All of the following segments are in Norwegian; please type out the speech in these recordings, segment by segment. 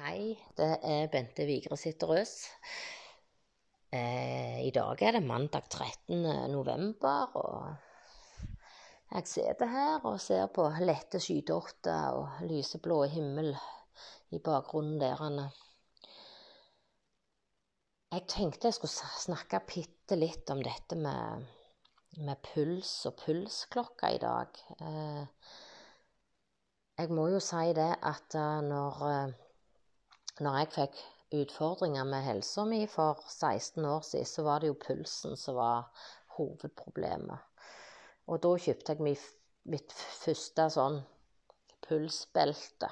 Hei, det er Bente Vigre Sitterøs. Eh, I dag er det mandag 13. november, og jeg sitter her og ser på lette skydotter og lyseblå himmel i bakgrunnen der. Jeg tenkte jeg skulle snakke bitte litt om dette med, med puls og pulsklokka i dag. Eh, jeg må jo si det at når når jeg fikk utfordringer med helsa mi for 16 år siden, så var det jo pulsen som var hovedproblemet. Og da kjøpte jeg mitt første sånn pulsbelte.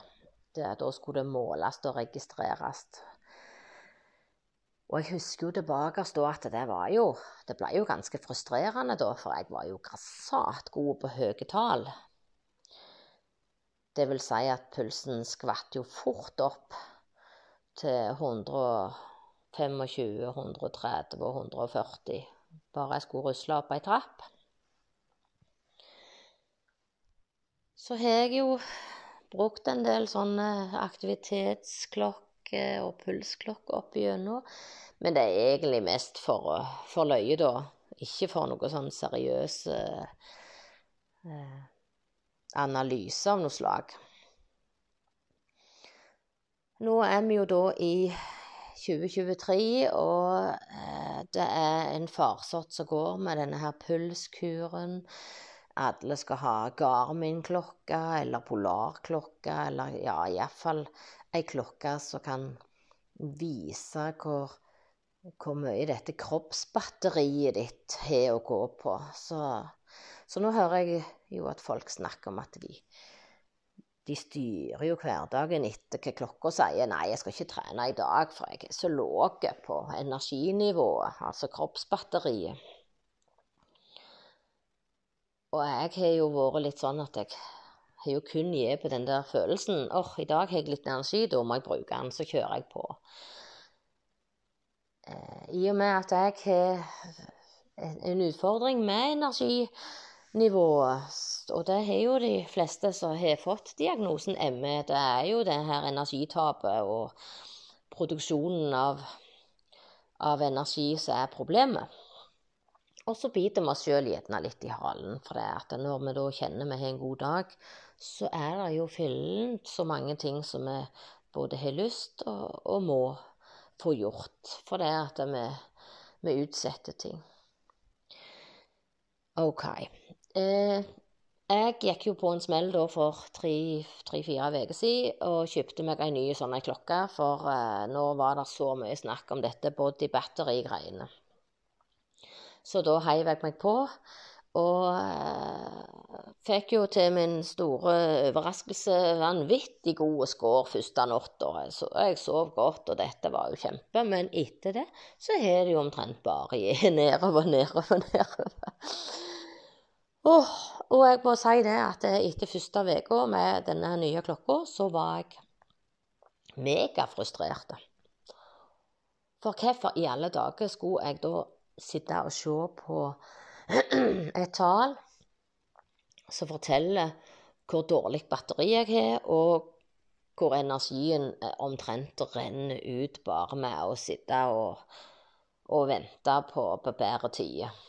Det, da skulle det måles og registreres. Og jeg husker jo tilbake da at det var jo Det ble jo ganske frustrerende da, for jeg var jo grassat god på høye tall. Det vil si at pulsen skvatt jo fort opp til 125, 130 og 140. Bare jeg skulle rusle opp ei trapp. Så har jeg jo brukt en del sånne aktivitetsklokker og pulsklokker opp igjennom. Men det er egentlig mest for, for løye, da. Ikke for noe sånn seriøs eh, analyse av noe slag. Nå er vi jo da i 2023, og eh, det er en farsott som går med denne her pulskuren. Alle skal ha Garmin-klokke eller Polar-klokke, eller ja, iallfall ei klokke som kan vise hvor, hvor mye dette kroppsbatteriet ditt har å gå på. Så, så nå hører jeg jo at folk snakker om at de de styrer jo hverdagen etter hva klokka sier. 'Nei, jeg skal ikke trene i dag, for jeg er så lav på energinivået', altså kroppsbatteriet. Og jeg har jo vært litt sånn at jeg har jo kun gitt på den der følelsen. 'Åh, oh, i dag har jeg litt energi, da må jeg bruke den.' Så kjører jeg på. Eh, I og med at jeg har en utfordring med energi nivået. Og det har jo de fleste som har fått diagnosen ME. Det er jo det her energitapet og produksjonen av, av energi som er problemet. Og så biter vi oss sjøl gjerne litt i halen. For det at når vi da kjenner vi har en god dag, så er det jo fyllent så mange ting som vi både har lyst og, og må få gjort. For det at vi, vi utsetter ting. OK. Eh, jeg gikk jo på en smell da for tre-fire uker siden og kjøpte meg ei ny sånn klokke, for eh, nå var det så mye snakk om dette body battery-greiene. Så da heiv jeg meg på, og eh, fikk jo til min store overraskelse vanvittig gode skår første natta. Så jeg sov godt, og dette var jo kjempe, men etter det så har det jo omtrent bare gitt nedover, nedover, nedover. Oh, og jeg må si det at etter første uka med denne nye klokka, så var jeg megafrustrert. For hvorfor i alle dager skulle jeg da sitte og se på et tall som forteller hvor dårlig batteri jeg har, og hvor energien omtrent renner ut bare med å sitte og, og vente på, på bedre tider.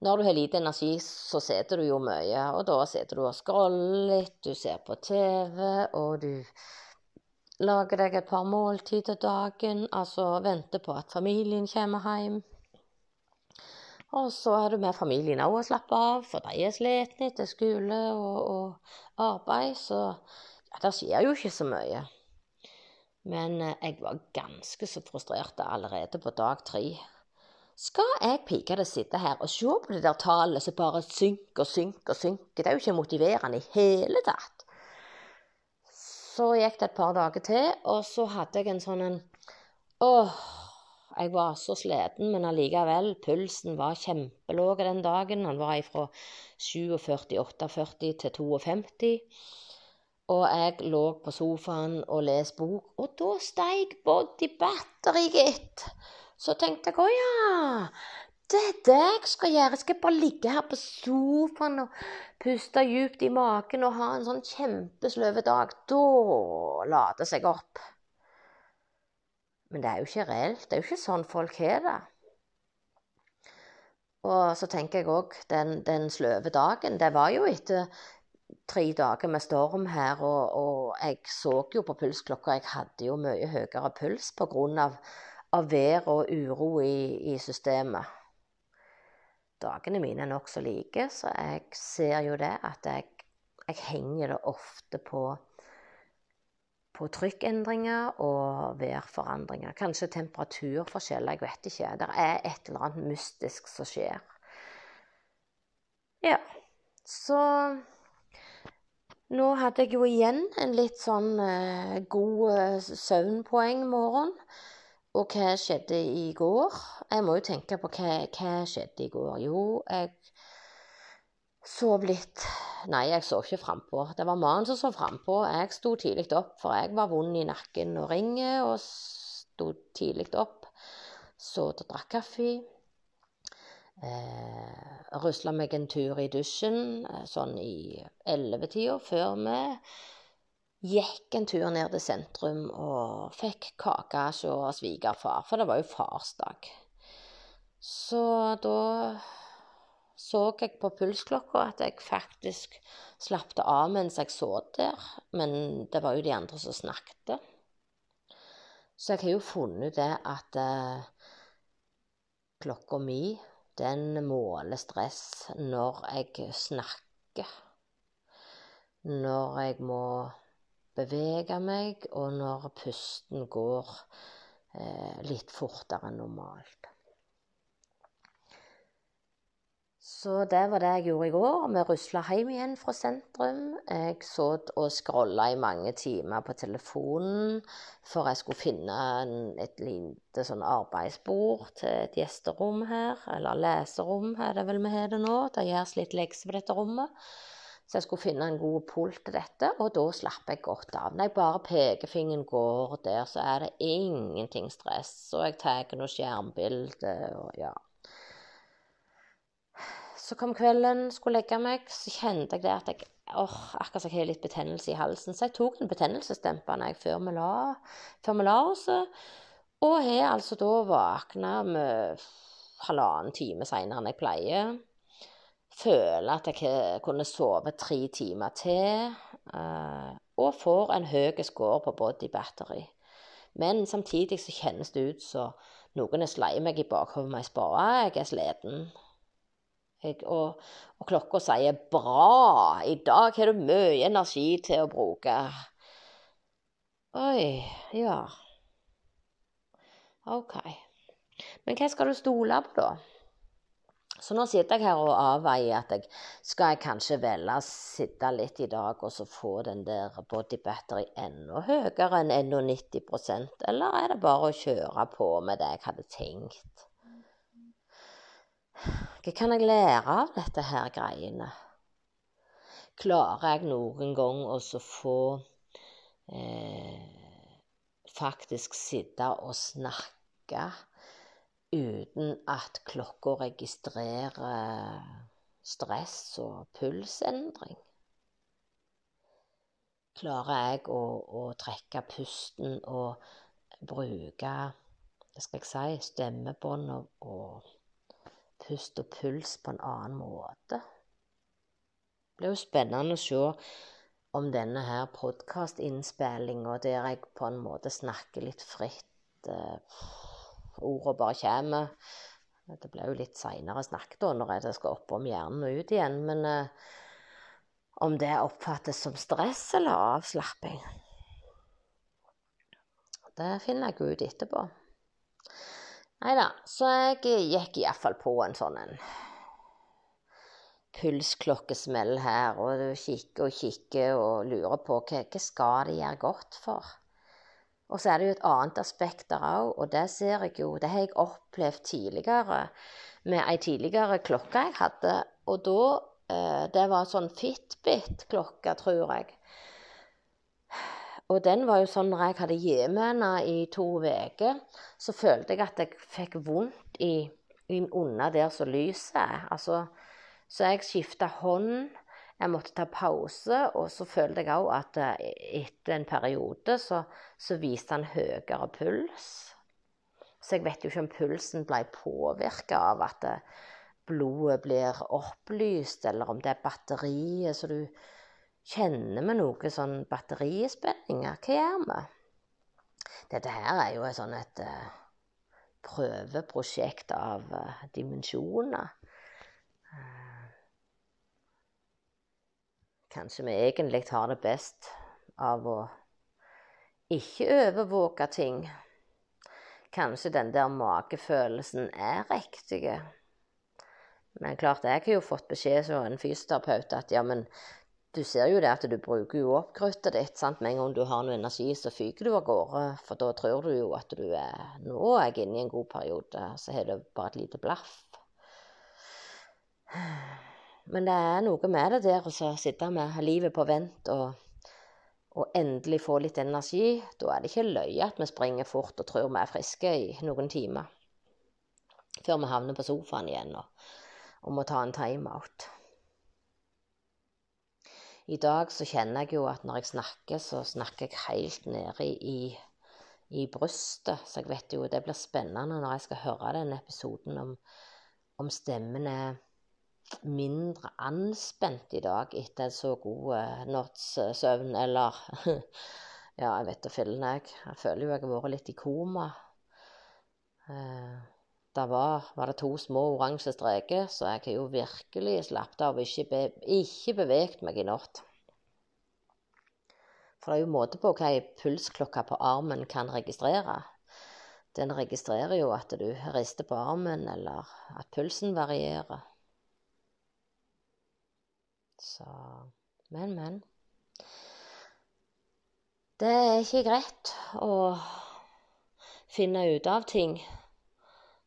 Når du har lite energi, så sitter du jo mye, og da sitter du og scroller litt, du ser på TV, og du lager deg et par måltider dagen, altså venter på at familien kommer hjem. Og så er du med familien òg og slapper av, for de er slitne etter skole og, og arbeid, så ja, det skjer jo ikke så mye. Men eh, jeg var ganske så frustrert allerede på dag tre. Skal jeg pikete sitte her og se på det der tallet som bare synker og synker og synker? Det er jo ikke motiverende i hele tatt. Så gikk det et par dager til, og så hadde jeg en sånn en Åh, jeg var så sliten, men allikevel. Pulsen var kjempelåg den dagen. Han var fra 47, 48 til 52. Og jeg lå på sofaen og leste bok, og da steig body battery, gitt. Så tenkte jeg å ja, det er det jeg skal gjøre. Jeg skal bare ligge her på sofaen og puste dypt i magen og ha en sånn kjempesløv dag. Da lader seg opp. Men det er jo ikke reelt. Det er jo ikke sånn folk har det. Og så tenker jeg òg den, den sløve dagen. Det var jo etter tre dager med storm her, og, og jeg så jo på pulsklokka jeg hadde jo mye høyere puls pga. Av, av vær og uro i, i systemet. Dagene mine er nokså like, så jeg ser jo det at jeg, jeg henger det ofte på på trykkendringer og værforandringer. Kanskje temperaturforskjeller, jeg vet ikke. Det er et eller annet mystisk som skjer. Ja, så nå hadde jeg jo igjen en litt sånn eh, god uh, søvnpoeng morgen. Og hva skjedde i går? Jeg må jo tenke på hva, hva skjedde i går. Jo, jeg sov litt Nei, jeg så ikke frampå. Det var mannen som så frampå. Jeg sto tidlig opp, for jeg var vond i nakken og ringet, og sto tidlig opp. Så og drakk kaffe. Eh, Rusla meg en tur i dusjen eh, sånn i ellevetida, før vi gikk en tur ned til sentrum og fikk kake hos svigerfar, for det var jo farsdag. Så da så jeg på pulsklokka at jeg faktisk slapp det av mens jeg så der. Men det var jo de andre som snakket. Så jeg har jo funnet det at eh, klokka mi, den måler stress når jeg snakker. Når jeg må bevege meg, og når pusten går eh, litt fortere enn normalt. Så det var det jeg gjorde i går. Vi rusla hjem igjen fra sentrum. Jeg satt og scrolla i mange timer på telefonen for jeg skulle finne et lite sånn arbeidsbord til et gjesterom her. Eller leserom, er det vel vi har det nå. Det gjøres litt lekser på dette rommet. Så jeg skulle finne en god pult til dette, og da slapp jeg godt av. Når jeg bare pekefingeren går der, så er det ingenting stress. Og jeg tar noe skjermbilder og ja. Så kom kvelden, skulle legge meg, så kjente jeg det at jeg åh, akkurat som jeg har litt betennelse i halsen. Så jeg tok en betennelsesdempende før før vi la oss. Og har altså da våkna med halvannen time seinere enn jeg pleier. Føler at jeg kunne sove tre timer til. Eh, og får en høy score på body battery. Men samtidig så kjennes det ut som noen er slått meg i bakhodet med ei spade. Jeg er sliten. Og, og, klokka sier 'bra, i dag har du mye energi til å bruke'. Oi, ja. OK. Men hva skal du stole på, da? Så nå sitter jeg her og avveier at jeg skal jeg kanskje velge å sitte litt i dag og så få den der body battery enda høyere enn 91% eller er det bare å kjøre på med det jeg hadde tenkt? Hva kan jeg lære av dette her greiene? Klarer jeg noen gang å få eh, faktisk sitte og snakke uten at klokka registrerer stress og pulsendring? Klarer jeg å, å trekke pusten og bruke skal jeg si, stemmebånd og, og pust og puls på en annen måte. Det blir jo spennende å se om denne her podkastinnspillinga der jeg på en måte snakker litt fritt eh, Ordene bare kommer. Det blir jo litt seinere snakk da, når jeg skal opp om hjernen og ut igjen. Men eh, om det oppfattes som stress eller avslapping, det finner jeg ut etterpå. Nei da, så jeg gikk iallfall på en sånn en pulsklokkesmell her, og du kikker og kikker og lurer på hva, hva skal det gjøre godt for. Og så er det jo et annet aspekt der òg, og det ser jeg jo Det har jeg opplevd tidligere med ei tidligere klokke jeg hadde, og da eh, Det var sånn Fitbit-klokke, tror jeg. Og den var jo sånn når jeg hadde hjemme henne i to uker, så følte jeg at jeg fikk vondt i, under der som lyset er. Altså, så jeg skifta hånd. Jeg måtte ta pause, og så følte jeg òg at eh, etter en periode så, så viste han høyere puls. Så jeg vet jo ikke om pulsen ble påvirka av at eh, blodet blir opplyst, eller om det er batteriet. som du kjenner vi noe sånn batterispenninger. Hva gjør vi? Dette her er jo et sånn et uh, prøveprosjekt av uh, dimensjoner. Uh, kanskje vi egentlig har det best av å ikke overvåke ting. Kanskje den der magefølelsen er riktig. Men klart, jeg har jo fått beskjed som en fysioterapeut at ja, men du ser jo det at du bruker jo opp kruttet ditt. sant? Med en gang du har noe energi, så fyker du av gårde. For da tror du jo at du er Nå er jeg inne i en god periode. Så har du bare et lite blaff. Men det er noe med det der å sitte med livet på vent og, og endelig få litt energi. Da er det ikke løye at vi springer fort og tror vi er friske i noen timer. Før vi havner på sofaen igjen og, og må ta en timeout. I dag så kjenner jeg jo at når jeg snakker, så snakker jeg helt nede i, i brystet. Så jeg vet jo det blir spennende når jeg skal høre den episoden om, om stemmen er mindre anspent i dag etter en så god uh, nattssøvn, eller Ja, jeg vet da fillen, jeg. Jeg føler jo jeg har vært litt i koma. Uh, det var, var, det to små oransje streker, så jeg har jo virkelig slappet av og ikke, be, ikke beveget meg i natt. For det er jo måte på hva ei pulsklokka på armen kan registrere. Den registrerer jo at du rister på armen, eller at pulsen varierer. Så Men, men. Det er ikke greit å finne ut av ting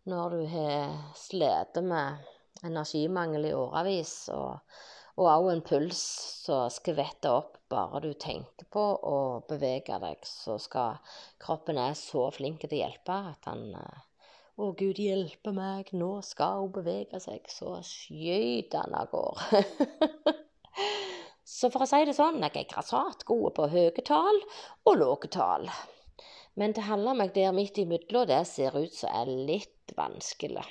når du har slitt med energimangel i årevis, og også en puls som skvetter opp bare du tenker på å bevege deg. Så skal kroppen er så flink til å hjelpe at han eh, Å, Gud hjelpe meg, nå skal hun bevege seg. Så skyter han av gårde. så for å si det sånn, jeg er grassat gode på høye tall og lave tall. Men det holder meg der midt imellom, det ser ut som er litt vanskelig.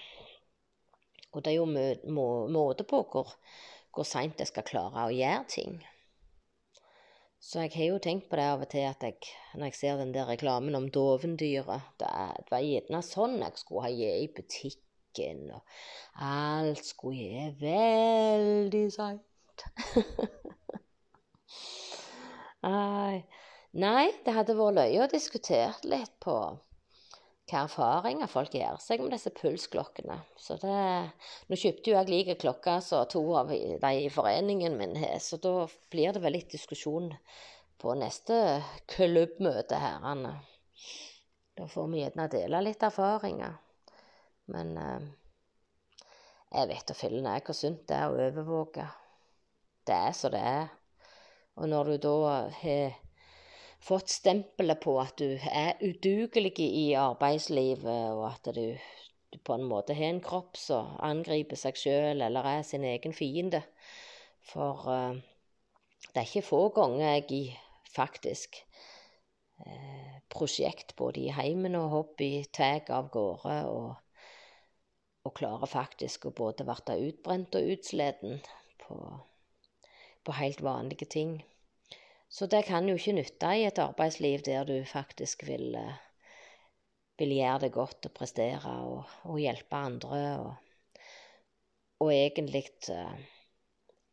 Og det er jo må måte på hvor, hvor seint jeg skal klare å gjøre ting. Så jeg har jo tenkt på det av og til at jeg, når jeg ser den der reklamen om dovendyret Det, det var gjerne sånn jeg skulle ha gitt i butikken, og alt skulle gi veldig seint. Nei, det hadde vært løye å diskutere litt på hva erfaringer folk gjør seg med disse pulsklokkene. Så det Nå kjøpte jo jeg like klokke som to av de i foreningen min har, så da blir det vel litt diskusjon på neste klubbmøte her. Anne. Da får vi gjerne dele litt erfaringer. Men eh, jeg vet da fillen jeg hvor sunt det er å overvåke. Det er så det er. Og når du da har fått stempelet på at du er udugelig i arbeidslivet, og at du, du på en måte har en kropp som angriper seg sjøl eller er sin egen fiende. For uh, det er ikke få ganger jeg i faktisk uh, prosjekt både i heimen og hobby tar av gårde og, og, klarer faktisk å både bli utbrent og utsliten på, på helt vanlige ting. Så det kan jo ikke nytte i et arbeidsliv der du faktisk vil, eh, vil gjøre det godt og prestere og, og hjelpe andre, og, og egentlig uh,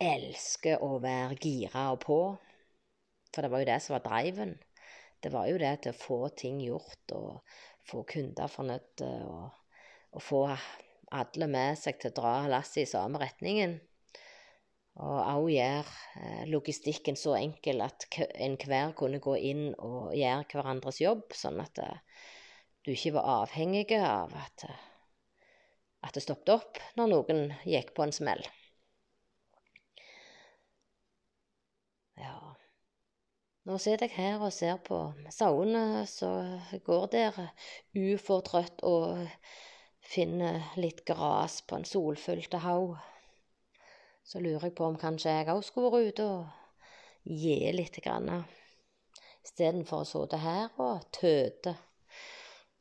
elske å være gira og på. For det var jo det som var driven. Det var jo det til å få ting gjort og få kunder fornøyde og, og få alle med seg til å dra lasset i samme retningen. Og òg gjøre eh, logistikken så enkel at enhver kunne gå inn og gjøre hverandres jobb, sånn at eh, du ikke var avhengig av at, eh, at det stoppet opp når noen gikk på en smell. Ja Nå sitter jeg her og ser på sauene som går der ufortrødt og finner litt gras på en solfylt haug, så lurer jeg på om kanskje jeg òg skulle vært ute og gi litt. Istedenfor å sitte her og tøte